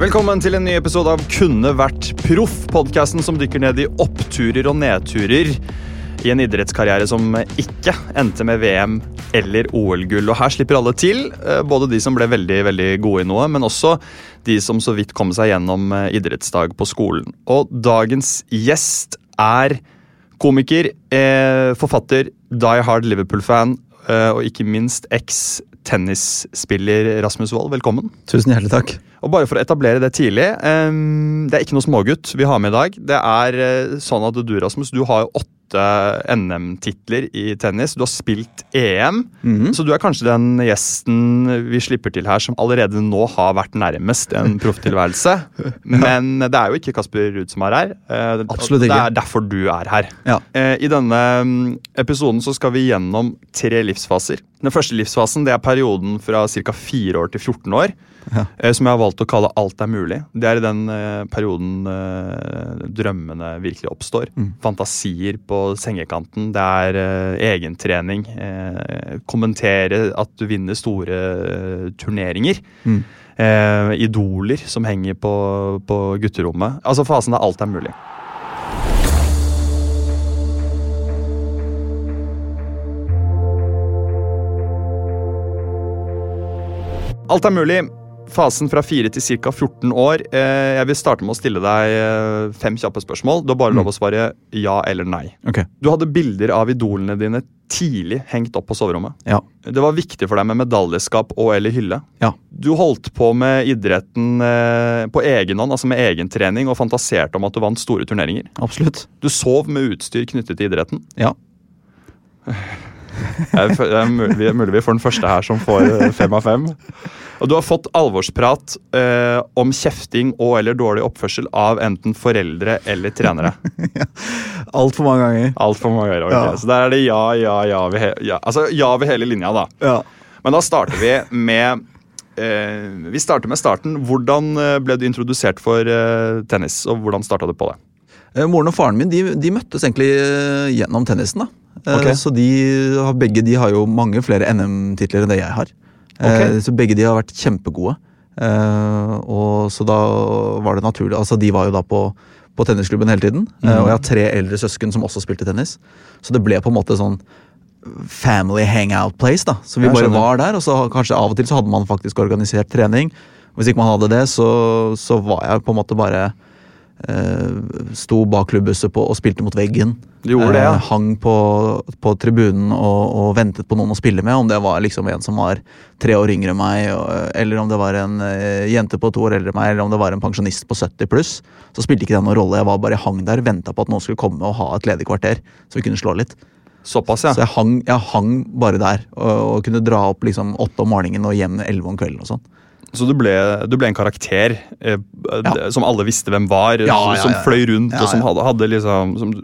Velkommen til en ny episode av Kunne vært proff, podkasten som dykker ned i oppturer og nedturer i en idrettskarriere som ikke endte med VM eller OL-gull. Og Her slipper alle til, eh, både de som ble veldig veldig gode i noe, men også de som så vidt kom seg gjennom eh, idrettsdag på skolen. Og dagens gjest er komiker, eh, forfatter, Die Hard Liverpool-fan og ikke minst eks-tennisspiller Rasmus Wold. Velkommen. Tusen hjertelig takk. Og bare for å etablere det tidlig, um, det er ikke noe smågutt vi har med i dag. Det er eh, sånn at du, Rasmus, du har jo åtte NM-titler i tennis. Du har spilt EM, så du er kanskje den gjesten vi slipper til her som allerede nå har vært nærmest en profftilværelse. Men det er jo ikke Kasper Ruud som er her. Absolutt ikke. Det er derfor du er her. Ja. Eh, I denne mm, episoden så skal vi gjennom tre livsfaser. Den første livsfasen det er perioden fra ca. 4 år til 14 år. Ja. Som jeg har valgt å kalle Alt er mulig. Det er i den eh, perioden eh, drømmene virkelig oppstår. Fantasier på sengekanten. Det er eh, egentrening. Eh, kommentere at du vinner store eh, turneringer. Mm. idoler som henger på, på gutterommet. Altså fasen der alt er mulig. Alt er mulig. Fasen fra 4 til ca. 14 år. Eh, jeg vil starte med å stille deg eh, fem kjappe spørsmål. Du har bare lov å svare ja eller nei. Okay. Du hadde bilder av idolene dine tidlig hengt opp på soverommet. Ja. Det var viktig for deg med medaljeskap og eller hylle. Ja. Du holdt på med idretten eh, på egen hånd, altså med egen trening, og fantaserte om at du vant store turneringer. Absolutt. Du sov med utstyr knyttet til idretten. Ja. Jeg, det er mulig, mulig vi får den første her som får eh, fem av fem. Og du har fått alvorsprat eh, om kjefting og eller dårlig oppførsel av enten foreldre eller trenere. Altfor mange ganger. Alt for mange ganger. ok. Ja. Så der er det ja, ja, ja ved, ja. Altså, ja ved hele linja, da. Ja. Men da starter vi med eh, Vi starter med starten. Hvordan eh, ble du introdusert for eh, tennis, og hvordan starta du på det? Eh, Moren og faren min de, de møttes egentlig eh, gjennom tennisen. da. Okay. Så de begge de har jo mange flere NM-titler enn det jeg har. Okay. Så begge de har vært kjempegode. Eh, og Så da var det naturlig Altså De var jo da på, på tennisklubben hele tiden. Mm. og jeg har tre eldre søsken som også spilte tennis. Så det ble på en måte sånn family hangout place. da Så vi Jeg bare skjønner. var der, og så kanskje av og til så hadde man faktisk organisert trening. Hvis ikke man hadde det, så, så var jeg på en måte bare eh, Sto bak klubbhuset på, og spilte mot veggen. De gjorde det, ja. Eh, hang på, på tribunen og, og ventet på noen å spille med. Om det var liksom en som var tre år yngre enn meg, eller om det var en eh, jente på to år eldre enn meg, eller om det var en pensjonist på 70 pluss. Så spilte ikke det noen rolle. Jeg var bare hang der, venta på at noen skulle komme og ha et ledig kvarter, så vi kunne slå litt. Såpass, ja. Så jeg hang, jeg hang bare der, og, og kunne dra opp liksom åtte om morgenen og hjem elleve om kvelden. og sånn. Så du ble, du ble en karakter eh, Ja. som alle visste hvem var, Ja, ja, som fløy rundt og som hadde, hadde liksom som,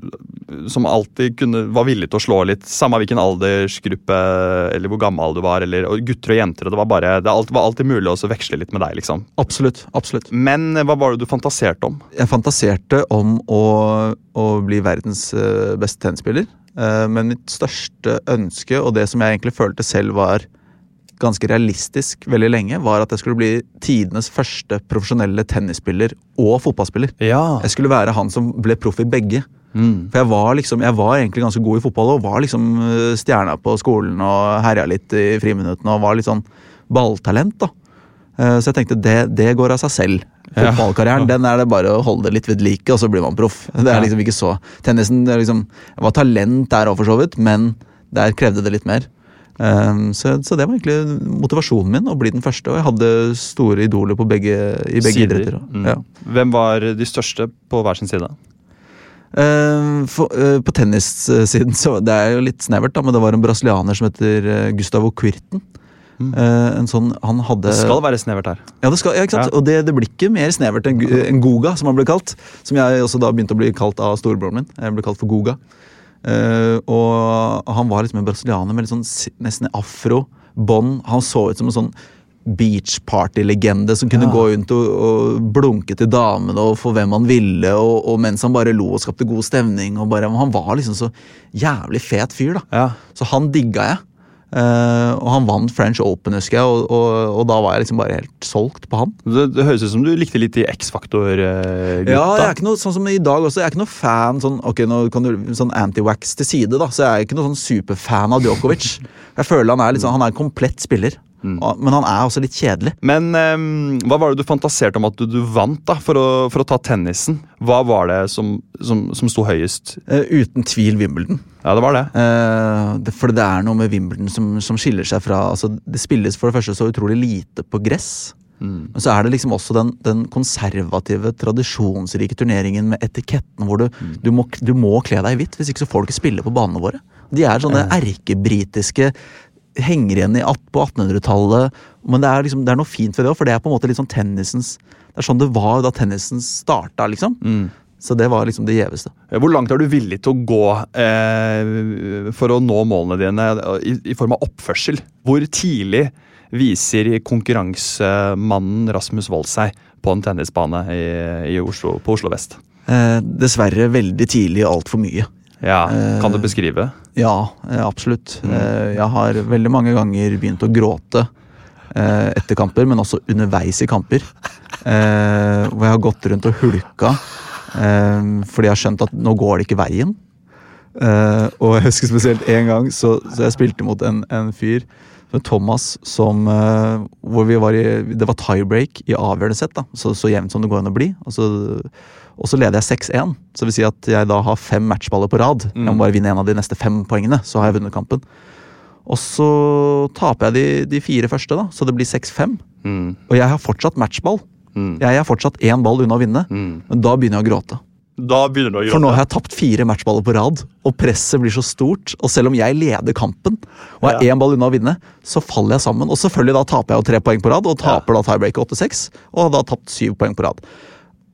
som alltid kunne, var villig til å slå litt, samme hvilken aldersgruppe eller hvor gammel du var. Eller, og gutter og jenter. Det var, bare, det var alltid mulig å veksle litt med deg. liksom. Absolutt. absolutt. Men eh, hva var det du fantaserte om? Jeg fantaserte om å, å bli verdens eh, beste tennisspiller. Eh, men mitt største ønske, og det som jeg egentlig følte selv var ganske realistisk veldig lenge, var at jeg skulle bli tidenes første profesjonelle tennisspiller og fotballspiller. Ja. Jeg skulle være han som ble proff i begge. For jeg var, liksom, jeg var egentlig ganske god i fotball og var liksom eh, stjerna på skolen og herja litt i friminuttene og var litt sånn balltalent. da. Eh, Så jeg tenkte det, det går av seg selv. Fotballkarrieren den er det bare å holde litt ved like, og så blir man proff. Det er liksom ikke så Tennisen det er liksom, Jeg var talent der òg, for så vidt, men der krevde det litt mer. Um, så, så det var egentlig motivasjonen min, å bli den første. Og jeg hadde store idoler på begge, i begge Sider. idretter. Mm. Ja. Hvem var de største på hver sin side? Uh, for, uh, på tennissiden så Det er jo litt snevert, da, men det var en brasilianer som heter eh, Gustavo Quirten. Eh, en sånn, han hadde Mm. Det skal være snevert her. Ja, det skal, ja, ikke sant? Ja. Og det, det blir ikke mer snevert enn enn Goga, som han ble kalt. Som jeg også da begynte å bli kalt av storebroren min. Jeg ble kalt for Goga. Eh, og han var liksom en brasilianer med litt sånn nesten afro, bånd. Han så ut som en sånn beach party-legende som kunne Ja. gå rundt og, og blunke til damene og få hvem han ville, og, og mens han bare lo og skapte god stemning. Og bare, han var liksom så jævlig fet fyr, da. Ja. Så han digga jeg. Eh, og han vant French Open, husker jeg, og, og, og da var jeg liksom bare helt solgt på han. Det, det høres ut som du likte litt de X-faktor-gutta. Ja, jeg er ikke noe, sånn som i dag også, jeg er ikke noe fan sånn, ok, nå kan du, sånn anti-wax til side, da, så jeg er ikke noe sånn superfan av Djokovic. Jeg føler han er sånn, han er en komplett spiller, og- men han er også litt kjedelig. Men um, hva var det du fantaserte om at du, du vant da, for å, for å ta tennisen? Hva var det som, som, som sto høyest? Uh, uten tvil Wimbledon. Ja, det var det. Uh, det, for det er noe med Wimbledon som, som skiller seg fra altså, Det spilles for det første så utrolig lite på gress. Men så er det liksom også den, den konservative, tradisjonsrike turneringen med etiketten hvor du, du, må, du må kle deg i hvitt, hvis ikke så får du ikke spille på banene våre. De er sånne erkebritiske Henger igjen i, på 1800-tallet. Men det er, liksom, det er noe fint ved det òg, for det er på en måte litt sånn tennisens Det er sånn det var da tennisen starta, liksom. Så det var liksom det gjeveste. Hvor langt er du villig til å gå eh, for å nå målene dine i, i form av oppførsel? Hvor tidlig viser konkurransemannen Rasmus Wold seg på en tennisbane i, i Oslo, på Oslo vest? Eh, dessverre veldig tidlig og altfor mye. Ja, Kan Eh, du beskrive? Ja, eh, absolutt. Eh, Jeg har veldig mange ganger begynt å gråte eh, etter kamper, men også underveis i kamper. Hvor jeg har gått rundt og hulka fordi jeg har skjønt at nå går det ikke veien. Og jeg husker spesielt en gang så, så jeg spilte mot en, en fyr, Thomas, som Hvor vi var i Det var tiebreak i avgjørende sett, da. Så, så jevnt som det går an å bli. Og så, og så leder jeg 6-1. Så vil si at jeg da har fem matchballer på rad. Jeg må bare vinne en av de neste fem poengene, så har jeg vunnet kampen. Og så taper jeg de, de fire første, da, så det blir 6-5. Mm. Og jeg har fortsatt matchball. Jeg er fortsatt én ball unna å vinne, men da begynner jeg å gråte. Da begynner du å For nå har jeg tapt fire matchballer på rad, og presset blir så stort. Og selv om jeg leder kampen og er Ja. én ball unna å vinne, så faller jeg sammen. Og selvfølgelig da taper jeg jo tre poeng på rad, og taper da tiebreaker 8-6, og har da tapt syv poeng på rad.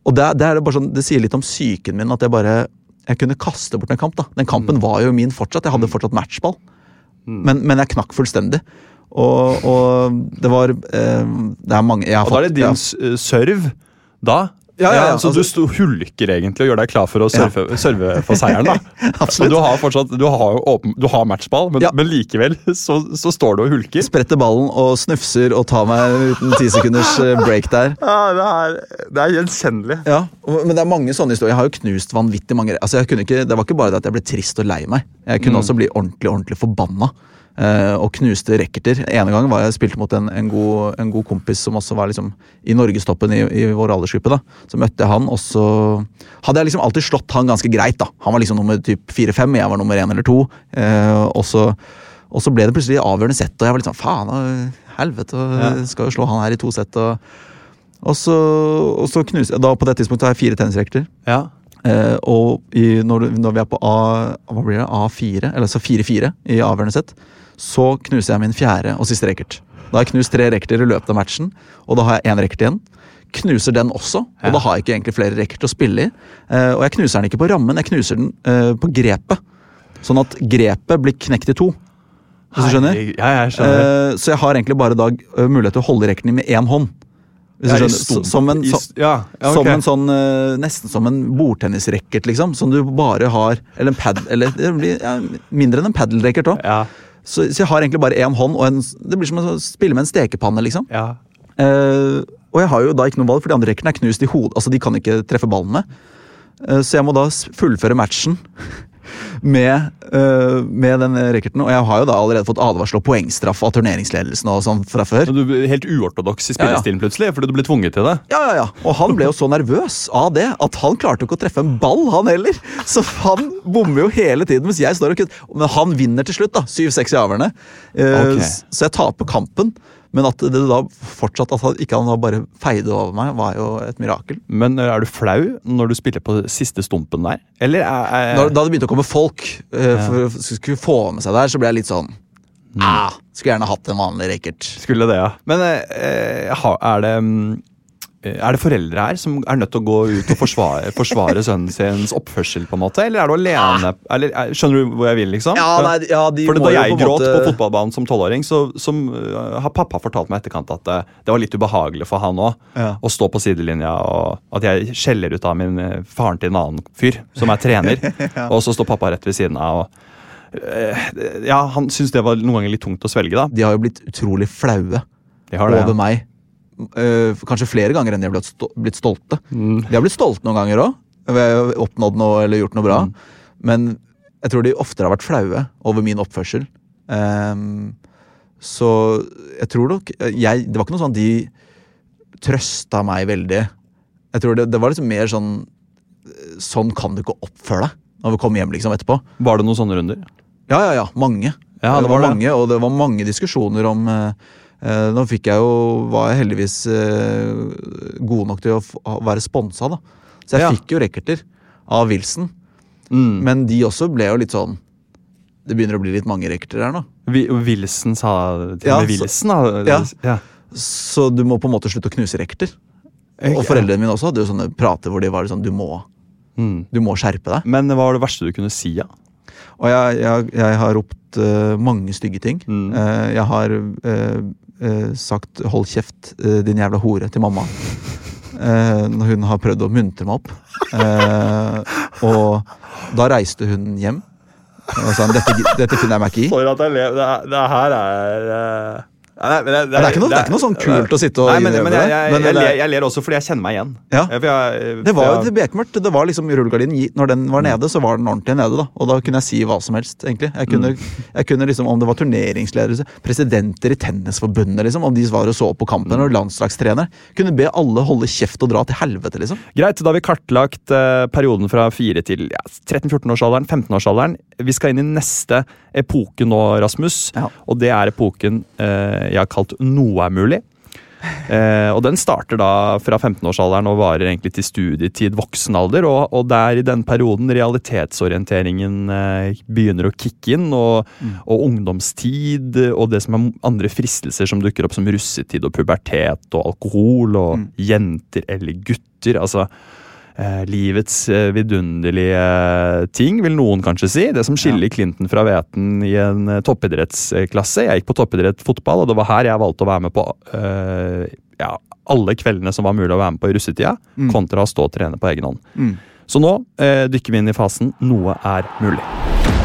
Og det, det det sånn, det sier litt om psyken min at jeg bare jeg kunne kaste bort en kamp. da. Den kampen var jo min fortsatt. Jeg hadde fortsatt matchball. Men, men jeg knakk fullstendig. Og, og det var eh, Det er mange Og da er det din ja. eh, da? Ja, ja, ja, så altså- du sto, hulker egentlig og gjør deg klar for å surfe, serve for seieren, da? Absolutt. Du har fortsatt du har, åpen, du har matchball, men, Ja. men likevel så, så står du og hulker. Spretter ballen og snufser og tar meg uten ti sekunders eh, break der. Ja, det er, det er gjenkjennelig. Ja, Men det er mange sånne historier. Jeg har jo knust vanvittig mange altså jeg kunne ikke, Det var ikke bare det at jeg ble trist og lei meg. Jeg kunne også bli ordentlig ordentlig forbanna. Eh, og knuste racketer. Ene gang var jeg spilte mot en, en, god, en god kompis som også var liksom i norgestoppen i, i vår aldersgruppe. da. Så møtte jeg han, og så hadde jeg liksom alltid slått han ganske greit. da. Han var liksom nummer typ fire-fem, jeg var nummer én eller to. Eh, og, så, og så ble det plutselig avgjørende sett, og jeg var litt sånn faen, og helvete, og skal jo slå han her i to sett. og og så, og så knuste jeg, da På det tidspunktet har jeg fire tennisracketer. Ja. Eh, og i, når, når vi er på A, hva blir det, A4, eller så 4-4 i avgjørende sett, så knuser jeg min fjerde og siste racket. Da har jeg knust tre racketer i løpet av matchen, og da har jeg én racket igjen. Knuser den også, og da har jeg ikke egentlig flere racket å spille i. Eh, og jeg knuser den ikke på rammen, jeg knuser den eh, på grepet. Sånn at grepet blir knekt i to. Hvis du skjønner? Hei, Ja, jeg skjønner. Eh, så jeg har egentlig bare da mulighet til å holde racketen med én hånd. Ja, stump- Som en, så, ja, okay. som en sånn eh, Nesten som en bordtennisracket, liksom. Som du bare har Eller en pad Eller det blir ja, mindre enn en padelracket òg. Ja. Så, så jeg har egentlig bare én hånd, og en, det blir som å spille med en stekepanne, liksom. Ja. Eh, og jeg har jo da ikke noe valg, for de andre racketene er knust i hodet. Altså, de kan ikke treffe ballen med. Eh, så jeg må da fullføre matchen med, uh, med den racketen. Og jeg har jo da allerede fått advarsel og poengstraff av turneringsledelsen og sånn fra før. Du ble helt uortodoks i spillestilen plutselig, fordi du ble tvunget til det. Ja, ja, ja. Og han ble jo så nervøs av det at han klarte ikke å treffe en ball, han heller. Så han bommer jo hele tiden mens jeg står og kutter. Men han vinner til slutt, da. 7-6 i averne. Uh, okay. Så jeg taper kampen. Men at det da fortsatt at han ikke han bare feide over meg, var jo et mirakel. Men eh, er du flau når du spiller på siste stumpen der? Eller er, er Da, da det begynte å komme folk uh, for skulle få med seg der, så ble jeg litt sånn ah, Skulle gjerne hatt en vanlig racket. Skulle det, ja. Men eh, er det mm, er det foreldre her som er nødt til å gå ut og forsvare, forsvare sønnen sins oppførsel? på en måte, Eller er du alene? Eller, er- skjønner du hvor jeg vil? liksom? Ja, nei, ja, de For Da jeg på gråt måte- på fotballbanen som tolvåring, så så uh, har pappa fortalt meg etterkant at det, det var litt ubehagelig for han òg Ja. å stå på sidelinja, og at jeg skjeller ut av min faren til en annen fyr som er trener, og så står pappa rett ved siden av. og ja, Han syntes det var noen ganger litt tungt å svelge. da. De har jo blitt utrolig flaue over ja. meg. Eh, kanskje flere ganger enn de har blitt, stol blitt stolte. Mm. De har blitt stolte noen ganger òg, oppnådd noe eller gjort noe bra. Mm. Men jeg tror de oftere har vært flaue over min oppførsel. Um, så jeg tror nok jeg, Det var ikke noe sånn de trøsta meg veldig. Jeg tror det, det var liksom mer sånn Sånn kan du ikke oppføre deg når vi kommer hjem liksom etterpå. Var det noen sånne runder? Ja, ja, ja. Mange. Ja, det, det var var det. mange, og det var mange diskusjoner om eh, Nå fikk jeg jo Var jeg heldigvis eh, god nok til å være sponsa, da. Så jeg Ja. fikk jo racketer av Wilson. Mm. Men de også ble jo litt sånn Det begynner å bli litt mange racketer her nå. Vi- Wilson sa til Ja, Wilson, da. Ja. ja. Så du må på en måte slutte å knuse racketer. Og foreldrene mine også hadde jo sånne prater hvor de var sånn Du må, Mm. du må skjerpe deg. Men hva var det verste du kunne si? Ja? Og jeg, jeg, jeg har ropt uh, mange stygge ting. Mm. Uh, jeg har eh, eh, sagt 'hold kjeft, eh, din jævla hore' til mamma. Eh, når hun har prøvd å muntre meg opp. Eh, og da reiste hun hjem. Og sa dette, dette finner jeg meg ikke i. For at jeg lever Det, her er Nei, det, det er ikke noe- det er ikke noe sånn kult å sitte og Nei, men, men jeg, det, jeg, men jeg, ler, jeg ler også fordi jeg kjenner meg igjen. Ja. Eh, Det var jo det bekmørkt. Det var liksom rullegardinen Når den var nede, så var den ordentlig nede. da Og da kunne jeg si hva som helst, egentlig. Jeg kunne, jeg kunne liksom Om det var turneringsledere, presidenter i Tennisforbundet, liksom om de var og så på kampen, og landslagstrenere. Kunne be alle holde kjeft og dra til helvete, liksom. Greit, da har vi kartlagt uh, perioden fra 4 til ja, 13-14-årsalderen, 15-årsalderen. Vi skal inn i neste epoke nå, Rasmus. Ja. Og det er epoken eh, jeg har kalt Noe er mulig. Eh, og Den starter da fra 15-årsalderen og varer egentlig til studietid, voksen alder. Og, og det er i den perioden realitetsorienteringen eh, begynner å kicke inn. Og, og ungdomstid og det som er andre fristelser som dukker opp, som russetid og pubertet og alkohol og jenter eller gutter. altså Eh, livets eh, vidunderlige ting, vil noen kanskje si. Det som skiller Clinton fra Veten i en eh, toppidrettsklasse. Jeg gikk på toppidrett fotball, og det var her jeg valgte å være med på eh, ja, alle kveldene som var mulig å være med på i russetida, kontra å stå og trene på egen hånd. Mm. Så nå eh, dykker vi inn i fasen 'noe er mulig'.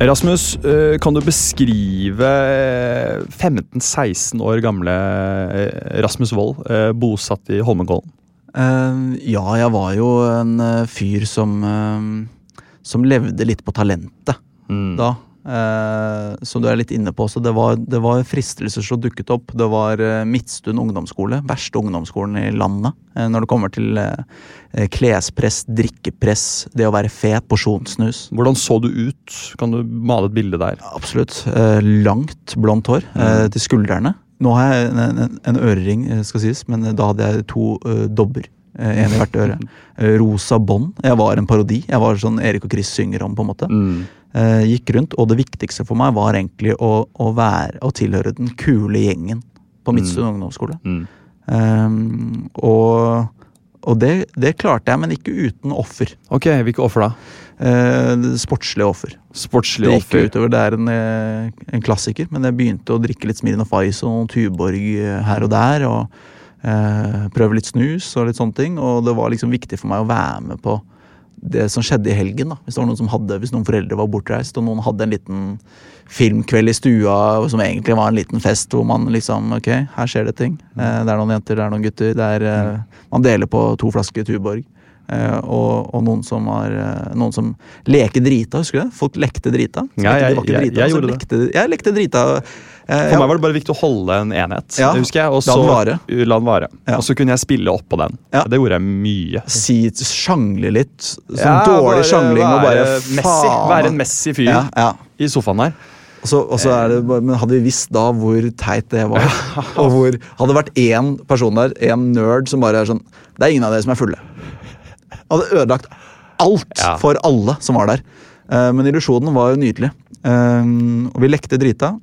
Rasmus, eh, kan du beskrive eh, 15-16 år gamle eh, Rasmus Wold, eh, bosatt i Holmenkollen? Eh, ja, jeg var jo en eh, fyr som eh, Som levde litt på talentet Mm. da. Eh, som du er litt inne på. Så det var, det var fristelser som dukket opp. Det var eh, Midtstund ungdomsskole. Verste ungdomsskolen i landet. Eh, når det kommer til klespress, drikkepress, det å være fet, porsjonssnus. Hvordan så du ut? Kan du male et bilde der? Absolutt. Langt blondt hår eh, til skuldrene. Nå har jeg en, en, en ørering, skal sies, men da hadde jeg to uh, dobber. En i hvert øre. Rosa bånd. Jeg var en parodi. Jeg var sånn Erik og Chris synger om, på en måte. Eh, gikk rundt, og det viktigste for meg var egentlig å, å være å tilhøre den kule gjengen på Midtstuen ungdomsskole. Mm. Um, og, og det, det klarte jeg, men ikke uten offer. Ok, Hvilke offer da? Uh, sportslige offer. Sportslige Det gikk offer. utover. Det er en, eh, en klassiker, men jeg begynte å drikke litt Smirnoff Ice og noen Tuborg eh, her og der. og eh, Prøve litt snus og litt sånne ting. Og det var liksom viktig for meg å være med på det som skjedde i helgen. da. Hvis det var noen som hadde, hvis noen foreldre var bortreist, og noen hadde en liten filmkveld i stua som egentlig var en liten fest, hvor man liksom Ok, her skjer det ting. Eh, det er noen jenter, det er noen gutter. det er, eh, Man deler på to flasker Tuborg. Eh, og, og noen som har eh, Noen som leker drita, husker du det? Folk lekte drita. Ja, jeg- de jeg- drita, jeg gjorde det. lekte, Jeg lekte drita. Eh, For ja, meg var det bare viktig å holde en enhet. Ja, det husker jeg, og så. La den vare. Ja. Og så kunne jeg spille oppå den. Det gjorde jeg mye. si, sjangle litt. Sånn dårlig bare sjangling og bare Messi. Være en Messi-fyr i sofaen der. Og så, og så er det, men hadde vi visst da hvor teit det var, og hvor Hadde det vært én person der, en nerd, som bare er sånn Det er ingen av dere som er fulle. Hadde ødelagt alt for alle som var der. Eh, men illusjonen var jo nydelig. Eh, og vi lekte drita.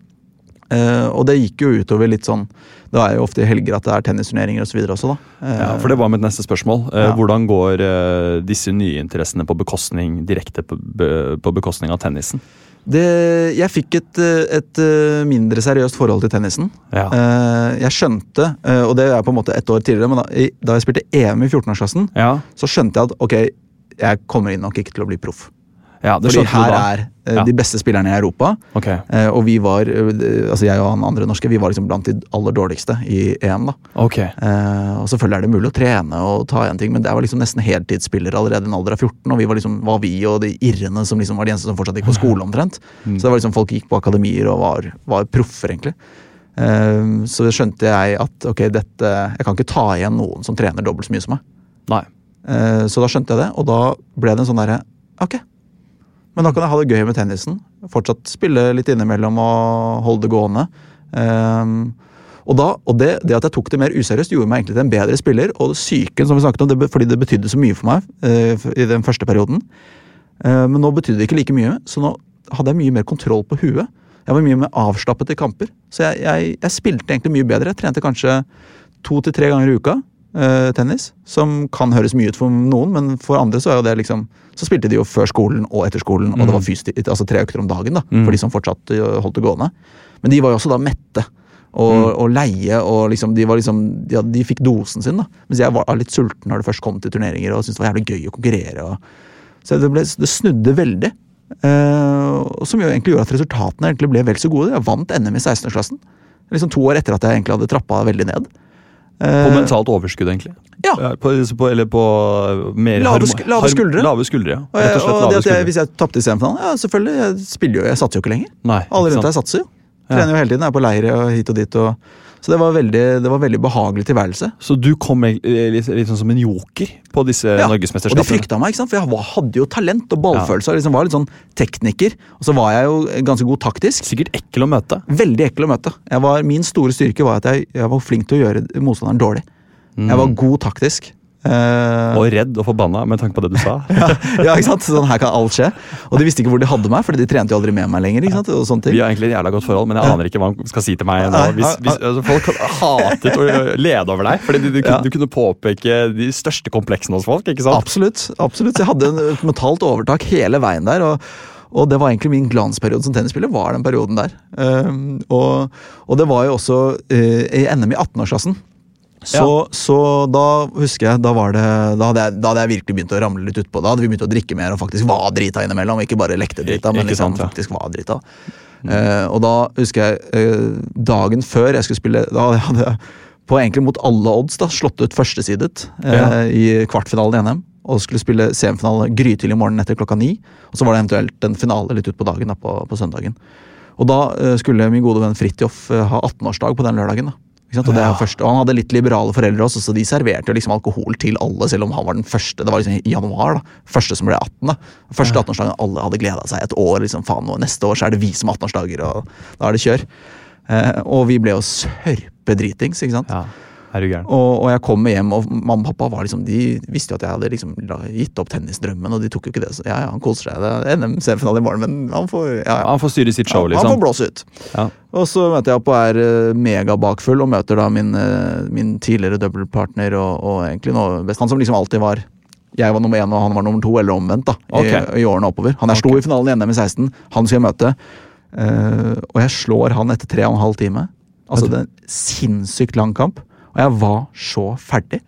Eh, og det gikk jo utover litt sånn Det er jo ofte i helger at det er tennisturneringer osv. også, da. Eh, Ja, for det var mitt neste spørsmål. Eh, Ja. Hvordan går disse nye interessene på bekostning, direkte på, på bekostning av tennisen? Det, jeg fikk et, et mindre seriøst forhold til tennisen. Ja. Jeg skjønte, og det er på en måte ett år tidligere, men da, da jeg spilte EM i 14-årsklassen, Ja, så skjønte jeg at ok, jeg kommer inn nok ikke til å bli proff. Ja det Fordi her er eh, Ja. de beste spillerne i Europa. Okay. eh, og vi var, eh, altså jeg og han andre norske, vi var liksom blant de aller dårligste i EM. da. Okay. Eh, og selvfølgelig er det mulig å trene og ta igjen ting, men det var liksom nesten heltidsspillere allerede i en alder av 14. Og vi var liksom, var vi og de irrene som liksom var de eneste som fortsatt gikk på skole omtrent. Så det var liksom folk gikk på akademier og var, var proffer, egentlig. Så skjønte jeg at ok, dette, jeg kan ikke ta igjen noen som trener dobbelt så mye som meg. Nei. Så da skjønte jeg det, og da ble det en sånn derre Ok, men da kan jeg ha det gøy med tennisen. Fortsatt spille litt innimellom og holde det gående. Um, og da, og det, det at jeg tok det mer useriøst, gjorde meg egentlig til en bedre spiller. Og psyken som vi snakket om, det, fordi det betydde så mye for meg uh, i den første perioden. Uh, men nå betydde det ikke like mye, så nå hadde jeg mye mer kontroll på huet. Jeg var mye mer avslappet i kamper. Så jeg, jeg, jeg spilte egentlig mye bedre. Jeg trente kanskje to til tre ganger i uka eh, tennis. Som kan høres mye ut for noen, men for andre så er jo det liksom Så spilte de jo før skolen og etter skolen, og det var fysi, altså tre økter om dagen da, for de som fortsatt eh, holdt det gående. Men de var jo også da mette. Og, og leie, og liksom, de, var liksom, ja, de fikk dosen sin. da Mens jeg var litt sulten når det først kom til turneringer og syntes det var jævlig gøy å konkurrere. Og, så det, ble, det snudde veldig. Uh, som jo egentlig gjorde at resultatene egentlig ble vel så gode. Jeg vant NM i 16-årsklassen. Liksom to år etter at jeg egentlig hadde trappa veldig ned. På Eh, mentalt overskudd, egentlig. Ja. På, på, eller på mer Lave sk- lave skuldre. Lave skuldre, ja. og Rett og slett og det lave at jeg, skuldre. hvis jeg tapte i semifinalen, ja selvfølgelig. Jeg spiller jo, jeg satser jo ikke lenger. Nei, Alle rundt deg satser jo. Trener jo hele tiden, er på leir og hit og dit. Og, så det var veldig, det var veldig behagelig tilværelse. Så du kom litt, litt sånn som en joker på disse Ja, Og de frykta meg, ikke sant? for jeg var, hadde jo talent og ballfølelse. og Liksom var litt sånn tekniker. Og så var jeg jo ganske god taktisk. Sikkert ekkel å møte. Veldig ekkel å møte. Jeg var, min store styrke var at jeg, jeg var flink til å gjøre motstanderen dårlig. Jeg var god taktisk. Eh, Og redd og forbanna med tanke på det du sa. ja, ja, ikke sant? Sånn her kan alt skje. Og de visste ikke hvor de hadde meg, Fordi de trente jo aldri med meg lenger. ikke sant? Og sånne ting. Vi har egentlig et jævla godt forhold, men jeg aner ikke hva han skal si til meg nå. Hvis, hvis, altså, folk hatet å lede over deg, fordi du, du, Ja. du kunne påpeke de største kompleksene hos folk. ikke sant? Absolutt. absolutt. Jeg hadde en, mentalt overtak hele veien der. og og det var egentlig min glansperiode som tennisspiller. var den perioden der. Um, og, og det var jo også uh, i NM i 18-årsklassen. Så, så da husker jeg, da, var det, da, hadde jeg, da hadde jeg virkelig begynt å ramle litt utpå. Da hadde vi begynt å drikke mer og faktisk var drita innimellom. Ikke bare lekte drita, men liksom sant, ja. faktisk var drita. Eh, og da husker jeg eh, dagen før jeg skulle spille Da hadde jeg på egentlig mot alle odds da, slått ut førstesidet eh, Ja. i kvartfinalen i NM. Og skulle spille semifinale grytidlig morgen etter klokka ni. Og så var det eventuelt en finale litt utpå dagen da, på, på søndagen. Og da skulle min gode venn Fridtjof ha 18-årsdag på den lørdagen. da. Og, det er første, og Han hadde litt liberale foreldre også, så de serverte liksom alkohol til alle, selv om han var den første. Det var liksom i januar, da. Første som ble 18. da. Første 18-årsdagen alle hadde gleda seg et år. liksom, faen, og Neste år så er det vi som har 18-årsdager, og da er det kjør. Eh, og vi ble jo sørpedritings, ikke sant. Ja. Og, og jeg kommer hjem, og mamma og pappa var liksom, de visste jo at jeg hadde liksom gitt opp tennisdrømmen, og de tok jo ikke det. Så ja, ja, han koser seg. Det er NM-semifinale i morgen, men han får ja, ja. Han får styre sitt show, Ja, Han får liksom. blåse ut. Ja. Og så møter jeg opp og er eh, megabakfull og møter da min, eh, min tidligere dobbeltpartner og, og egentlig nå best Han som liksom alltid var jeg var nummer én og han var nummer to, eller omvendt. da, i, i årene oppover. Han er sto i finalen i NM i 16, han skal jeg møte. Uh, og jeg slår han etter tre og en halv time. Altså det er en sinnssykt lang kamp. Og jeg var så ferdig.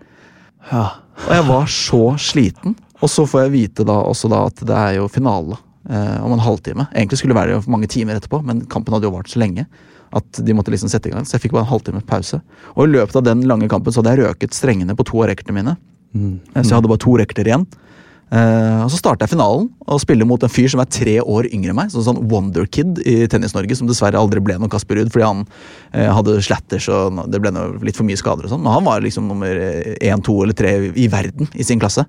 Ja. Og jeg var så sliten. Og så får jeg vite da også da at det er jo finale eh, om en halvtime. Egentlig skulle det være mange timer etterpå, men kampen hadde jo vart så lenge. At de måtte liksom sette i gang, Så jeg fikk bare en halvtime pause. Og i løpet av den lange kampen så hadde jeg røket strengene på to av racketene mine. Mm. Så jeg hadde bare to racketer igjen. Eh, og Så starter jeg finalen og spiller mot en fyr som er tre år yngre enn meg. Sånn, sånn Wonderkid i Tennis-Norge, som dessverre aldri ble noen Kasper Ruud fordi han uh, hadde slatters og det ble noe, litt for mye skader og sånn. Men han var liksom nummer én, to eller tre i verden i sin klasse.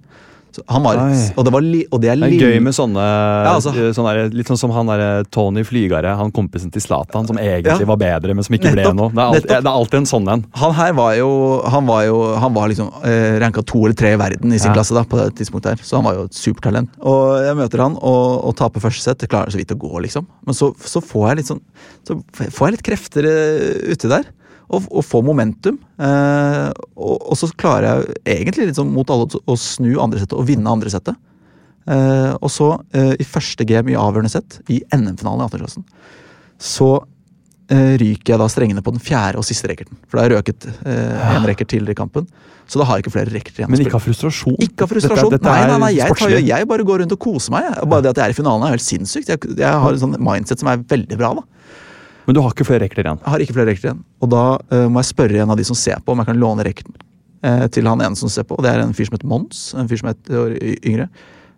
Var, og, det var li, og det er Det er gøy med sånne, altså- sånne der, Litt sånn som han der Tony Flygare, han kompisen til Zlatan, som egentlig Ja. var bedre, men som ikke ble noe. Det er, alltid, det er alltid en sånn en. Han her var jo Han var, jo, han var liksom eh, ranka to eller tre i verden i sin Ja. klasse da, på det tidspunktet her. Så han var jo et supertalent. Og jeg møter han og, og taper første sett. Jeg klarer så vidt å gå, liksom. Men så, så får jeg litt sånn Så får jeg litt krefter eh, uti der. Og, og få momentum. Eh, og, og så klarer jeg egentlig sånn mot alle å snu andre settet og vinne andre settet. Eh, og så, eh, i første game i avgjørende sett, i NM-finalen i 18-klassen, så eh, ryker jeg da strengene på den fjerde og siste racketen. For da har jeg røket eh, en racket tidligere i kampen. Så da har jeg ikke flere racketer igjen. Men ikke av frustrasjon. Ikke av frustrasjon. Dette, dette nei, nei, nei, jeg, tar, jeg bare går rundt og koser meg. Jeg. Bare det at jeg er i finalen er helt sinnssykt. Jeg, jeg har en sånn mindset som er veldig bra. da. Men du har ikke flere rekler igjen. Jeg har ikke flere rekler igjen. Og da uh, må jeg spørre en av de som ser på, om jeg kan låne racketen uh, til han ene som ser på. Og det er en fyr som heter Mons. En fyr som er et år yngre.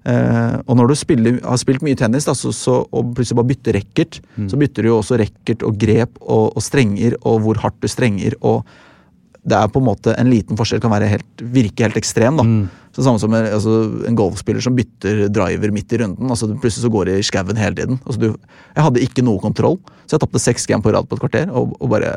Uh, og når du spiller, har spilt mye tennis da, så, så, og plutselig bare bytter racket, så bytter du jo også racket og grep og, og strenger og hvor hardt du strenger. og det er på en måte en liten forskjell kan være helt, virke helt ekstrem. da. Så Samme som en, altså, en golfspiller som bytter driver midt i runden. altså Plutselig så går det i skauen hele tiden. Altså, du, jeg hadde ikke noe kontroll, så jeg tapte seks game på rad på et kvarter. Og, og bare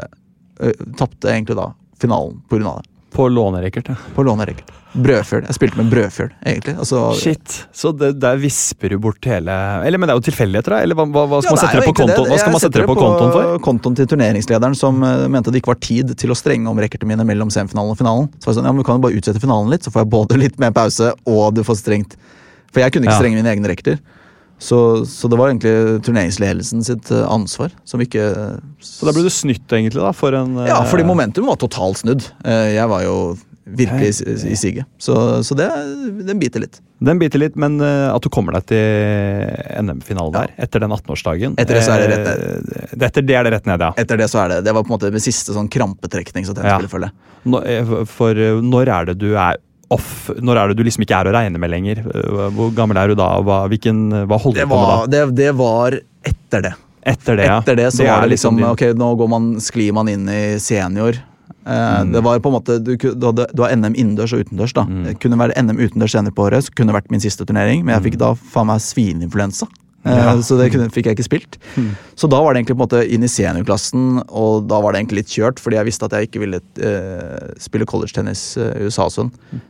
øh, tapte egentlig da finalen pga. det. På lånerekkert, ja. På lånerekkert. Brødfjøl. Jeg spilte med brødfjøl, egentlig. Altså, Shit. Så det, der visper du bort hele Eller, men det er jo tilfeldigheter, da? Eller hva, hva, hva skal Ja, man sette det på kontoen? Hva skal man sette det på kontoen for? Kontoen til turneringslederen som uh, mente det ikke var tid til å strenge om racketene mine mellom semifinalen og finalen. Så var jeg sånn, ja, men Vi kan jo bare utsette finalen litt, så får jeg både litt mer pause og du får strengt. For jeg kunne ikke strenge mine egne racketer. Så, så det var egentlig turneringsledelsen sitt eh, ansvar som ikke Så da ble du snytt, egentlig, da, for en eh, Ja, fordi momentum var totalt snudd. Eh, Jeg var jo virkelig i, i siget. Så, så det, den biter litt. Den biter litt, men eh, at du kommer deg til NM-finalen der etter den 18-årsdagen Etter det så er det rett ned. Etter det er det rett ned, ja. Etter det så er det Det var på en måte min siste sånn krampetrekning så Ja. tennisspiller følger. Nå, eh, for eh, når er det du er off? Når er det du liksom ikke er å regne med lenger? Hvor gammel er du da? Hva, hvilken, hva holder du på med da? det, det var etter det. Etter det, ja. Etter det så det var det liksom liksom Ok, nå går man, sklir man inn i senior. Eh, Mm. Det var på en måte Du, du, hadde, du har NM innendørs og utendørs. da Mm. Det kunne være NM utendørs senere på året, så kunne det vært min siste turnering. Men jeg fikk da faen meg svineinfluensa. Eh, Ja. Så det kunne, fikk jeg ikke spilt. Mm. Så da var det egentlig på en måte inn i seniorklassen, og da var det egentlig litt kjørt, fordi jeg visste at jeg ikke ville uh, spille collegetennis uh, i USA og sånn,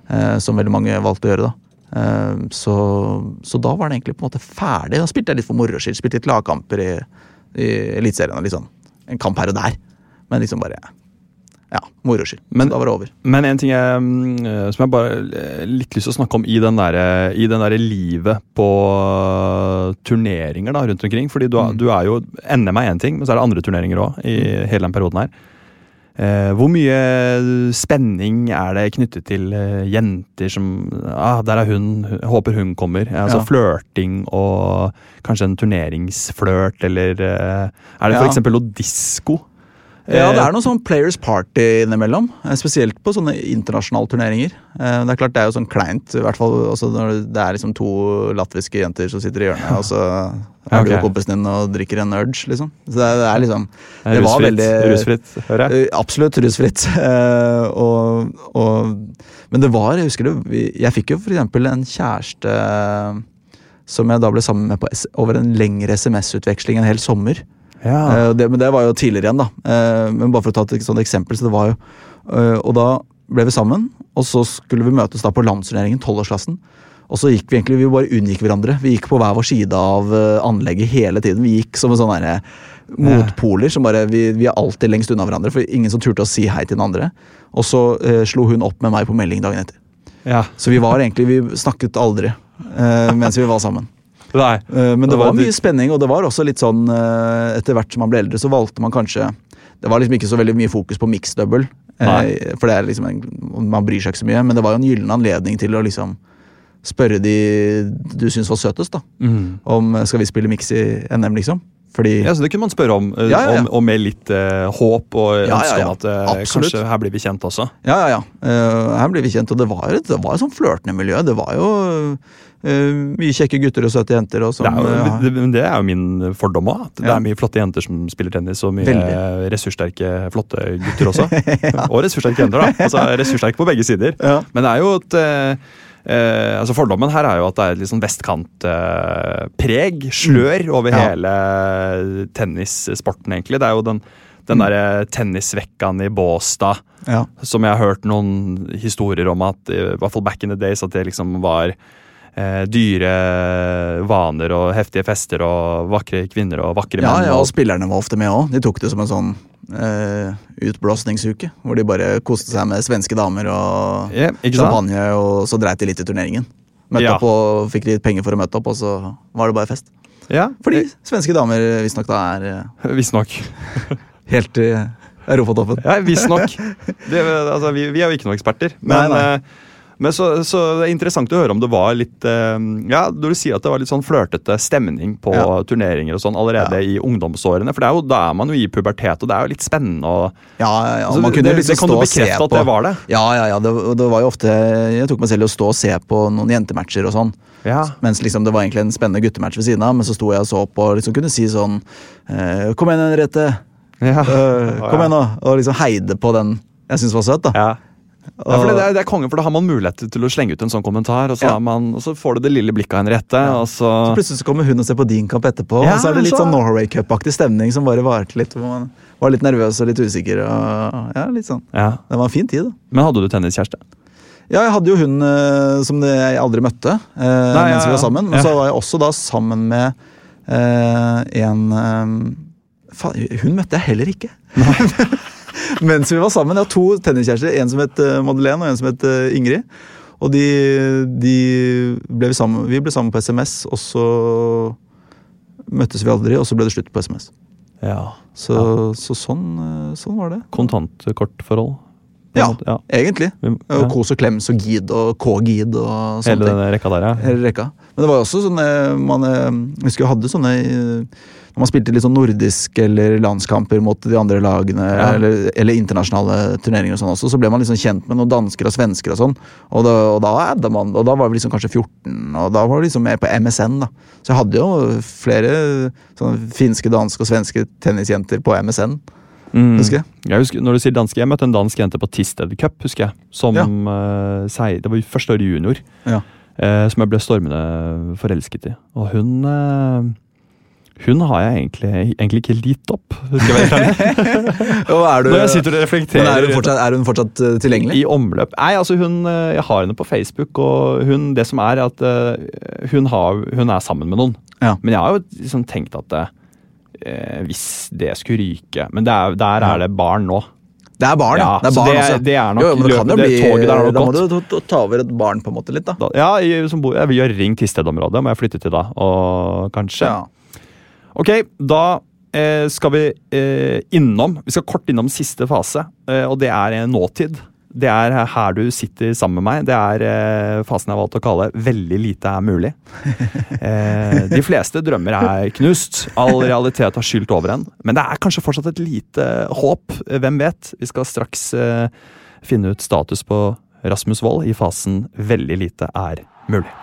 eh, som veldig mange valgte å gjøre da. Eh, så, så da var det egentlig på en måte ferdig. Da spilte jeg litt for moro skyld, spilte litt lagkamper i, i Eliteserien. og Litt sånn. En kamp her og der. Men liksom bare ja, moro skyld. Men- da var det over. Men en ting jeg, mm, eh, som jeg bare eh, litt lyst til å snakke om i den der, i den der livet på eh, turneringer da, rundt omkring. Fordi du, Mm. du er jo NM er én ting, men så er det andre turneringer òg i hele den perioden her. Eh, hvor mye spenning er det knyttet til eh, jenter som ah, Der er hun, håper hun kommer. Altså Ja. flørting og kanskje en turneringsflørt, eller eh, Er det Ja. noe disko? Ja, Eh, det er noe sånn players party innimellom. eh, Spesielt på sånne internasjonale turneringer. Eh, Det er klart det er jo sånn kleint, i hvert fall altså når det er liksom to latviske jenter som sitter i hjørnet, og så er du Ok. og kompisen din og drikker en urge, liksom. Så det er, det er liksom det Det var rusfritt, veldig rusfritt, hører jeg. Eh, Absolutt rusfritt. Eh, og, og, men det var, jeg husker det, jeg fikk jo for eksempel en kjæreste eh, som jeg da ble sammen med på, over en lengre SMS-utveksling en hel sommer. Ja. Eh, det, men det var jo tidligere igjen, da. Eh, men bare for å ta et sånt eksempel, så det var jo Eh, og da ble vi sammen, og så skulle vi møtes da på landsturneringen, tolvårsklassen. Og så gikk vi egentlig, vi bare unngikk hverandre. Vi gikk på hver vår side av anlegget hele tiden. Vi gikk som en sånn derre motpoler. som bare, vi, vi er alltid lengst unna hverandre, for ingen som turte å si hei til den andre. Og så eh, slo hun opp med meg på melding dagen etter. Ja. Så vi var egentlig, vi snakket aldri eh, mens vi var sammen. Nei. Eh, men det Det var var mye spenning, og det var også litt sånn eh, Etter hvert som man ble eldre, så valgte man kanskje Det var liksom ikke så veldig mye fokus på mixed double, eh, for det er liksom en, man bryr seg ikke så mye. Men det var jo en gyllen anledning til å liksom spørre de du syns var søtest, da. Mm. Om skal vi spille mix i NM, liksom. Fordi Ja, så Det kunne man spørre om, eh, Ja, ja, ja. om og med litt eh, håp og ønske om at eh, kanskje her blir vi kjent også. Ja, ja, ja. Uh, her blir vi kjent, og det var et, det var et sånn flørtende miljø. Det var jo uh, mye kjekke gutter og søte jenter. Og som, Det er, jo, det, det er jo min fordom òg. Det er mye flotte jenter som spiller tennis, og mye Veldig. ressurssterke, flotte gutter også. Og ressurssterke jenter, da. Altså Ressurssterke på begge sider. Men det er jo et eh, eh, altså Fordommen her er jo at det er et litt sånn vestkantpreg, slør, over Mm. Ja. hele tennissporten, egentlig. Det er jo den, den derre tennisvekkan i Båstad ja. som jeg har hørt noen historier om at i hvert fall back in the days at det liksom var eh, dyre vaner og heftige fester og vakre kvinner og vakre Ja, menn. ja, og og, spillerne var ofte med òg. De tok det som en sånn eh, utblåsningsuke. Hvor de bare koste seg med svenske damer og yeah, champagne, og så dreit de litt i turneringen. Møtte Ja. opp og fikk litt penger for å møte opp, og så var det bare fest. Ja, Fordi svenske damer visstnok da er eh, Visstnok. helt i europatoppen. Ja, visstnok. Altså, vi, vi er jo ikke noen eksperter. Men, Nei, nei. Men så, så det er interessant å høre om det var litt eh, Ja, du sier at det var litt sånn flørtete stemning på Ja. turneringer og sånn allerede i ungdomsårene. For det er jo, da er man jo i pubertet, og det er jo litt spennende og Ja, ja, ja. Altså, Man kunne det- liksom det kan stå du og se på. at det var det? Ja, ja, ja. Det, det var jo ofte Jeg tok meg selv i å stå og se på noen jentematcher og sånn. Ja. Mens liksom det var egentlig en spennende guttematch ved siden av, men så sto jeg og så på og liksom kunne si sånn eh, Kom igjen, Henriette. Ja. Eh, kom igjen, nå. Og liksom heide på den jeg syntes var søt, da. Ja. Ja, for det, det er, det er kongen, for Da har man mulighet til å slenge ut en sånn kommentar, og så, Ja. man, og så får du det lille blikket av Henriette. Og så, Så plutselig så kommer hun og ser på din kamp etterpå, Ja, og så er det litt så- sånn Norway Cup-aktig stemning som bare varte litt. Hvor man var litt nervøs og litt usikker. Og, ja, litt sånn. ja. Det var en fin tid, da. Men hadde du tenniskjæreste? Ja, jeg hadde jo hun eh, som det jeg aldri møtte eh, Nei, mens ja, vi var sammen. Men Ja. så var jeg også da sammen med eh, en eh, faen, Hun møtte jeg heller ikke. mens vi var sammen. Jeg har to tenniskjærester. En som het eh, Madeleine, og en som het eh, Ingrid. Og de, de ble vi, sammen, vi ble sammen på SMS, og så møttes vi aldri, og så ble det slutt på SMS. Ja. Så, så sånn, eh, sånn var det. Kontantkortforhold? Ja, ja. egentlig. Og. Kos og klems og gid og K-gid og sånne Hele ting. denne rekka der, ja. Hele rekka. Men det var jo også sånne man, eh, Jeg husker jeg hadde sånne Når man spilte litt sånn nordisk eller landskamper mot de andre lagene, Ja. eller, eller internasjonale turneringer og sånn også, så ble man liksom kjent med noen dansker og svensker og sånn. Og da, og da adda man, og da var vi liksom kanskje 14, og da var vi liksom mer på MSN, da. Så jeg hadde jo flere sånne finske, danske og svenske tennisjenter på MSN, Mm. husker jeg. Jeg husker, når du sier danske, jeg møtte en dansk jente på Tisted Cup, husker jeg. Som Ja. uh, sei, Det var første året junior. Ja. Uh, som jeg ble stormende forelsket i. Og hun uh, Hun har jeg egentlig, egentlig ikke litt opp, skal jeg være. Er du, Når jeg sitter og reflekterer men er hun fortsatt, er hun fortsatt eh, tilgjengelig? i omløp Nei, altså hun eh, Jeg har henne på Facebook, og hun, det som er at uh, hun, har, hun er sammen med noen. Ja. Men jeg har jo liksom tenkt at eh, hvis det skulle ryke Men er, der er det barn nå. Det er barn, ja. Det er barn det- også. det er nok jo, men det kan jo bli, det toget der har nok Da må du ta- over et barn på en måte litt, da. Da, ja, jeg, som bor, jeg vil gjøre Ring til stedområdet, må jeg flytte til da. Og kanskje Ja. Ok, da eh, skal vi eh, innom Vi skal kort innom siste fase, eh, og det er nåtid. Det er her du sitter sammen med meg. Det er eh, fasen jeg har valgt å kalle 'veldig lite er mulig'. Eh, de fleste drømmer er knust. All realitet har skylt over en. Men det er kanskje fortsatt et lite håp. Hvem vet? Vi skal straks eh, finne ut status på Rasmus Wold i fasen 'veldig lite er mulig'.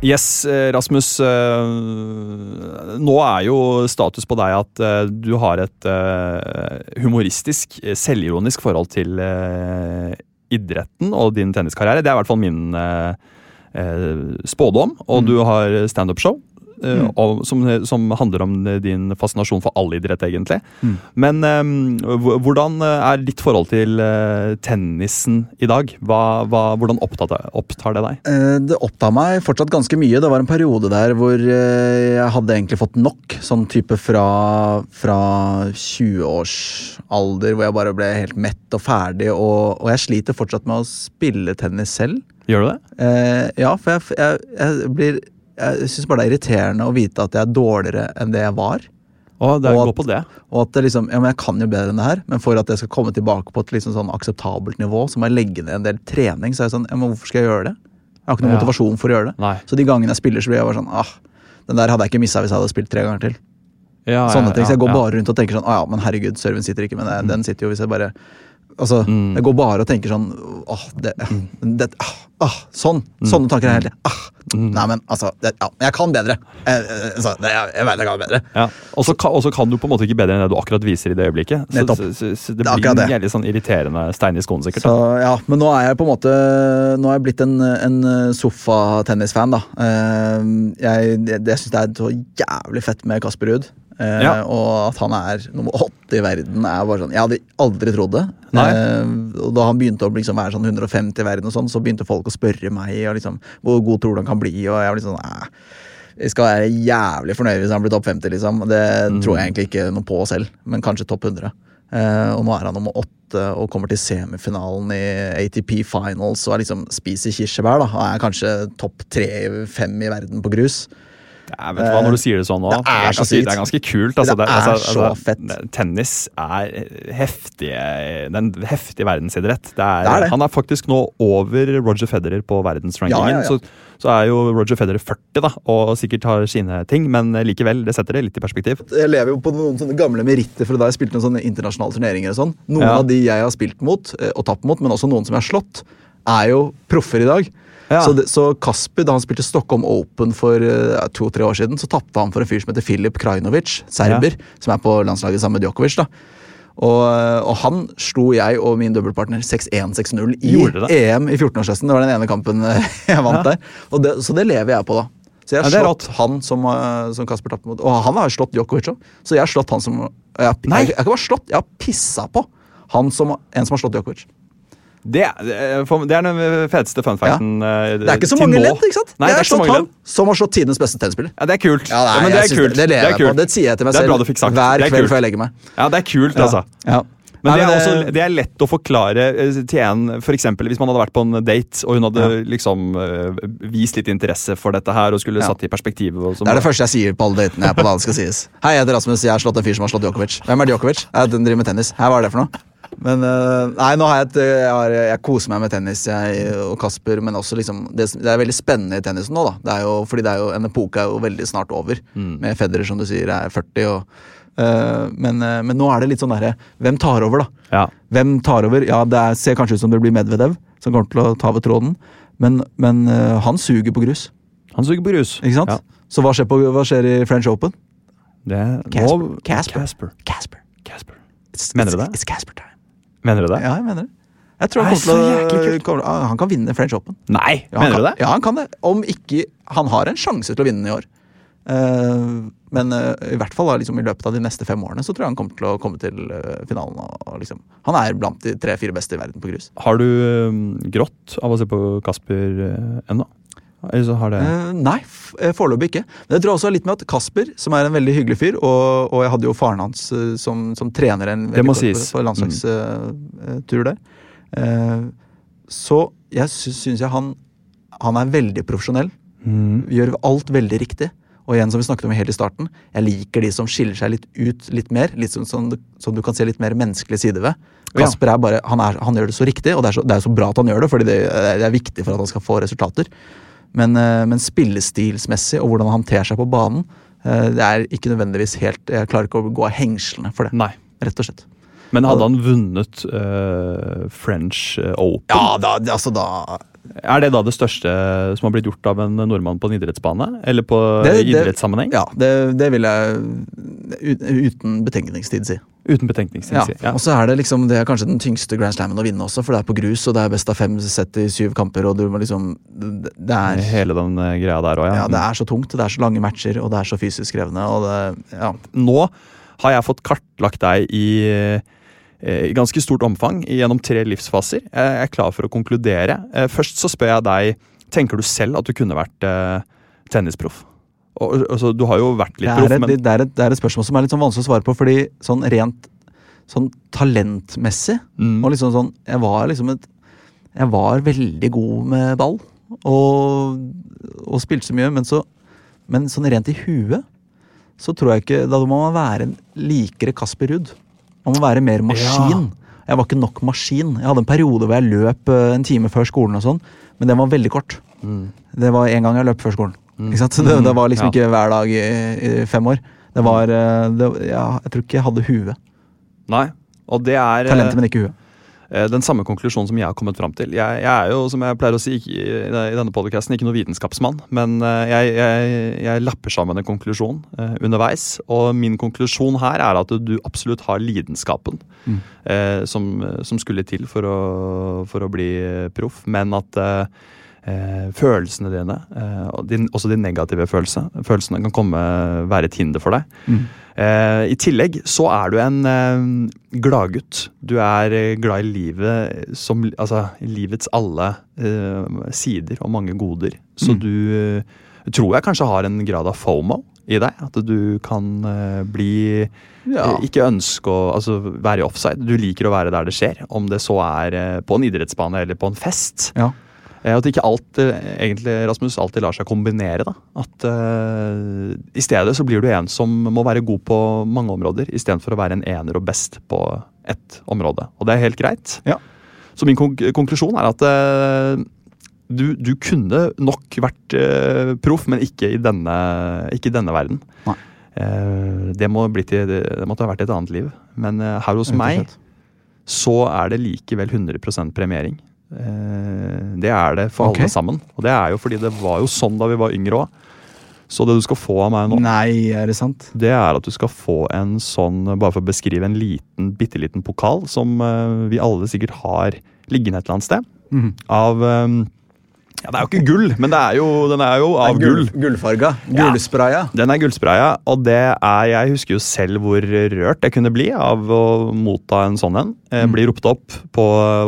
Yes, eh, Rasmus. eh, Nå er jo status på deg at eh, du har et humoristisk, selvironisk forhold til idretten og din tenniskarriere. Det er i hvert fall min spådom. Og du har standup-show. Eh, og- som, som handler om din fascinasjon for all idrett, egentlig. Men um, hvordan er ditt forhold til uh, tennisen i dag? Hva, hva, hvordan opptatt, opptar det deg? Uh, Det opptar meg fortsatt ganske mye. Det var en periode der hvor uh, jeg hadde egentlig fått nok. Sånn type fra, fra 20-års alder hvor jeg bare ble helt mett og ferdig. Og, og jeg sliter fortsatt med å spille tennis selv. Gjør du det? Eh, ja, for jeg, jeg, jeg blir Jeg syns bare det er irriterende å vite at jeg er dårligere enn det jeg var. Å, det Og at- på det. Og at det liksom, ja, men Jeg kan jo bedre enn det her, men for at jeg skal komme tilbake på et liksom sånn akseptabelt nivå, så må jeg legge ned en del trening. Så er jeg sånn, ja, men hvorfor skal jeg gjøre det? Jeg har ikke noen Ja. motivasjon for å gjøre det. Nei. Så de gangene jeg spiller, så blir jeg bare sånn ah, Den der hadde jeg ikke missa hvis jeg hadde spilt tre ganger til. Ja, Sånne ting, så jeg går bare rundt og tenker sånn Å ja, men herregud, serven sitter ikke, men det, den sitter jo hvis jeg bare Altså, Mm. Jeg går bare og tenker sånn åh, det, det, ah, ah, Sånn. Sånne tanker er hele tiden. Ah, Mm. Nei, men altså det, Ja, jeg kan bedre. Jeg, jeg, altså, jeg, jeg vet jeg kan bedre. Ja. Og så kan, kan du på en måte ikke bedre enn det du akkurat viser i det øyeblikket. Så, så, så, så det blir det en sånn irriterende stein i skoen, sikkert. Så ja, Men nå er jeg på en måte Nå er jeg blitt en, en sofatennisfan, da. Eh, Jeg, jeg, jeg syns det er så jævlig fett med Kasper Ruud. Eh, Ja. Og at han er nummer åtte i verden, er bare sånn Jeg hadde aldri trodd det. Eh, og da han begynte å liksom være sånn 150 i verden, og sånn, så begynte folk å spørre meg og liksom, hvor god tror du han kan bli. Og jeg var litt sånn "Æ, Jeg skal være jævlig fornøyd hvis han blir topp 50, liksom. Det tror jeg egentlig ikke noe på selv, men kanskje topp 100. Uh, og nå er han nummer åtte og kommer til semifinalen i ATP Finals og er liksom spiser kirsebær. da Og er kanskje topp tre-fem i verden på grus. Ja, vet du hva, Når du sier det sånn nå, Det er så sykt. det er ganske kult. Altså, Det er altså, så altså, fett. Tennis er heftig, den heftige en heftig verdensidrett. Det er, Det er det. Han er faktisk nå over Roger Federer på verdensrankingen. Ja, ja, ja. Så, så er jo Roger Federer 40 da, og sikkert har sine ting, men likevel, det setter det litt i perspektiv. Jeg lever jo på noen sånne gamle meritter fra da jeg spilte noen sånne internasjonale turneringer. og sånn. Noen av de jeg har spilt mot, eh, og tapt mot, men også noen som jeg har slått, er jo proffer i dag. Ja. Så, det, så Kasper, da han spilte Stockholm Open for eh, to-tre år siden, så tapte han for en fyr som heter Filip Krajinovic, serber, som er på landslaget sammen med Djokovic. da. Og, eh, og han slo jeg og min dobbeltpartner 6-1-6-0 i EM i 14-årsresten. Det var den ene kampen eh, jeg vant Ja. der. Og det, så det lever jeg på, da. Så jeg har Ja, slått han som, som Kasper tapte mot. Og han har slått Djokovic òg. Så jeg har slått han som jeg, jeg, jeg, jeg slått, jeg har pissa på han som, en som har slått Djokovic. Det, er- det er den feteste fun facten Ja. Det er ikke så mange ledd, ikke sant? Nei, det er det er så slått han som har slått tidenes beste tennisspiller. Ja, det er kult. Ja, Ja, men det er kult. Det, det lever er jeg på. Det sier jeg til meg selv hver er kveld kult. før jeg legger meg. Ja, det er kult, altså. Ja. Men Nei, det er, også, det er lett å forklare eh, til en for eksempel, Hvis man hadde vært på en date og hun hadde liksom eh, vist litt interesse for dette her og skulle Ja. satt i perspektiv Det er det første jeg sier på alle datene jeg er på. skal sies. Hei, jeg heter Rasmus, jeg har slått en fyr som har slått Djokovic. Hvem er Djokovic? Jeg driver med tennis. Hei, hva er det for noe? Men øh, nei, nå har jeg et jeg, har, jeg koser meg med tennis jeg, og Kasper, men også liksom det, det er veldig spennende i tennisen nå, da. Det er jo, fordi det er jo, en epoke er jo veldig snart over. Med Federer, som du sier, er 40 og Uh, men, uh, men nå er det litt sånn derre Hvem tar over, da? Ja. Hvem tar over? Ja, det er, ser kanskje ut som det blir Medvedev som kommer til å ta over tråden, men, men uh, han suger på grus. Han suger på grus. Ikke sant? Ja. Så hva skjer, på, hva skjer i French Open? Det, Casper. Casper. Casper. Casper. Casper. It's, Mener du it's- det? It's Casper time. Mener du det? Ja, jeg mener det. Jeg tror han, kommer til å, ah, han kan vinne French Open. Nei, Ja, mener kan, du det? Ja, han kan det. Om ikke Han har en sjanse til å vinne i år. Uh, men uh, i hvert fall da, liksom, i løpet av de neste fem årene så tror jeg han kommer til å komme til uh, finalen. Og, liksom. Han er blant de tre-fire beste i verden på grus. Har du grått av å se på Kasper ennå? Det Eh, nei, eh, foreløpig ikke. Men jeg tror også litt med at Kasper, som er en veldig hyggelig fyr, og, og jeg hadde jo faren hans eh, som, som trener en veldig kort- på landslagstur der. Eh, så jeg sy- syns jeg han, han er veldig profesjonell. Mm. Gjør alt veldig riktig. Og igjen, som vi snakket om helt i starten, jeg liker de som skiller seg litt ut litt mer. Litt som, som, du- som du kan se litt mer menneskelig side ved. Ja. Kasper er bare, han, er, han gjør det så riktig, og det er så, det er så bra at han gjør det, fordi det, det er viktig for at han skal få resultater. Men, eh, men spillestilsmessig og hvordan han håndterer seg på banen, eh, det er ikke nødvendigvis helt Jeg klarer ikke å gå av hengslene for det, Nei. rett og slett. Men hadde han vunnet uh, French Open? Ja, da, altså da Er det da det største som har blitt gjort av en nordmann på en idrettsbane? Eller på Det- det- idrettssammenheng? Ja, det, det vil jeg uten betenkningstid si. Uten betenkningstid. Ja. si. Ja. Og så er det liksom, det er kanskje den tyngste Grand Slammen å vinne også, for det er på grus, og det er best av fem sett i syv kamper, og du må liksom Det, er Hele den eh, greia der òg, ja, det er så tungt, det er så lange matcher, og det er så fysisk krevende, og det Ja. Nå har jeg fått kartlagt deg i, i ganske stort omfang gjennom tre livsfaser. Jeg er klar for å konkludere. Eh, Først så spør jeg deg Tenker du selv at du kunne vært eh, tennisproff? Og, altså, du har jo vært litt proff, men det, er et, det er et spørsmål som er litt sånn vanskelig å svare på, fordi sånn rent sånn talentmessig Mm. og liksom sånn Jeg var liksom et Jeg var veldig god med ball og, og spilte så mye, men så Men sånn rent i huet så tror jeg ikke Da må man være en likere Kasper Ruud. Man må være mer maskin. Jeg var ikke nok maskin. Jeg hadde en periode hvor jeg løp eh, en time før skolen, og sånn, men den var veldig kort. Det var én gang jeg løp før skolen. Ikke sant? Så det, det var liksom Mm. Ja. ikke hver dag i, i fem år. Det var eh, det, ja, Jeg tror ikke jeg hadde huet. Nei. Og det er eh, Talentet, men ikke huet. Eh, den samme konklusjonen som jeg har kommet fram til. Jeg, jeg er jo, som jeg pleier å si i i denne podcasten, ikke noen vitenskapsmann, men eh, jeg, jeg, jeg lapper sammen en konklusjon eh, underveis. Og min konklusjon her er at du absolutt har lidenskapen eh, som, som skulle til for å, for å bli proff, men at eh, følelsene dine, eh, og din, også de negative følelse, følelsene, kan komme, være et hinder for deg. Eh, I tillegg så er du en eh, gladgutt. Du er eh, glad i livet som Altså livets alle eh, sider og mange goder. Så du eh, tror jeg kanskje har en grad av fomo i deg. At du kan eh, bli Ja. eh, Ikke ønske å altså, være i offside. Du liker å være der det skjer. Om det så er eh, på en idrettsbane eller på en fest. Ja. Eh, At ikke alt eh, egentlig, Rasmus, alltid lar seg kombinere. da. At uh, I stedet så blir du en som må være god på mange områder, istedenfor å være en ener og best på ett område. Og det er helt greit. Ja. Så min konk konklusjon er at uh, du, du kunne nok vært uh, proff, men ikke i denne, ikke i denne verden. Det, må bli til, det måtte ha vært et annet liv. Men her hos meg så er det likevel 100% premiering. Eh, det er det for okay. alle sammen. Og det er jo fordi det var jo sånn da vi var yngre òg. Så det du skal få av meg nå, Nei, er det sant? det er at du skal få en sånn, bare for å beskrive en liten, bitte liten pokal, som eh, vi alle sikkert har liggende et eller annet sted. Mm. Av eh, Ja, det er jo ikke gull, men det er jo, den er jo av gull. Gullfarga. Ja. Den er gullspraya, og det er Jeg husker jo selv hvor rørt jeg kunne bli av å motta en sånn en. Eh, Bli ropt opp på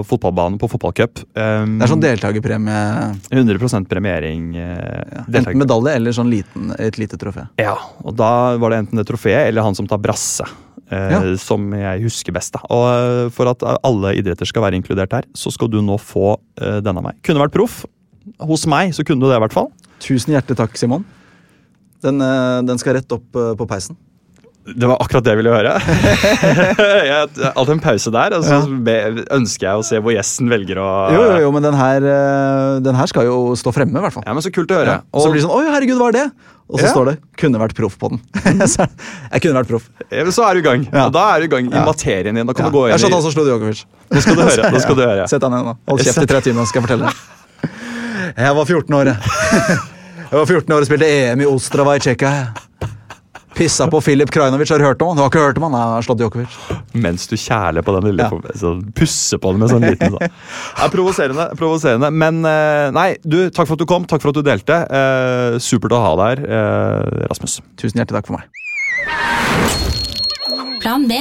fotballbanen på fotballcup. Um, Det er sånn deltakerpremie. 100% premiering. Ja, Enten medalje eller sånn liten, et lite trofé. Ja, og da var det enten det trofeet eller han som tar brasse. Eh, Ja. Som jeg husker best. da. Og eh, For at alle idretter skal være inkludert her, så skal du nå få denne den av meg. Kunne vært proff. Hos meg så kunne du det, i hvert fall. Tusen hjertelig takk, Simon. Den, eh, den skal rett opp eh, på peisen. Det var akkurat det jeg ville høre. jeg, alltid en pause der, og så be- ønsker jeg å se hvor gjesten velger å Jo, jo, jo, men den her, eh, den her skal jo stå fremme, i hvert fall. Ja, men Så kult å høre. Ja. Og så blir det sånn Oi, herregud, hva er det? Og så Ja. står det 'kunne vært proff' på den. Jeg kunne vært proff. Ja, så er du i gang. Ja. Og da er du i gang i Ja. materien din. Da kan Ja. du gå inn i Jeg skjønte han som slo Djokovic. Nå skal du høre. Nå skal du høre. Sett deg ned nå. Hold kjeft i tre timer, skal jeg fortelle deg. Jeg var 14 år, jeg. Jeg var 14 år og spilte EM i Ostrava i Tsjekkia. Pissa på Filip Krajinovic. Har du hørt om han? Du har ikke hørt om han? Nei, han har slått Djokovic. Mens du kjæler på den lille Ja. så Pusser på den med sånn liten sånn. Det er provoserende. provoserende. Men eh, nei, du, takk for at du kom. Takk for at du delte. Eh, supert å ha deg her, eh, Rasmus. Tusen hjertelig takk for meg. Plan B.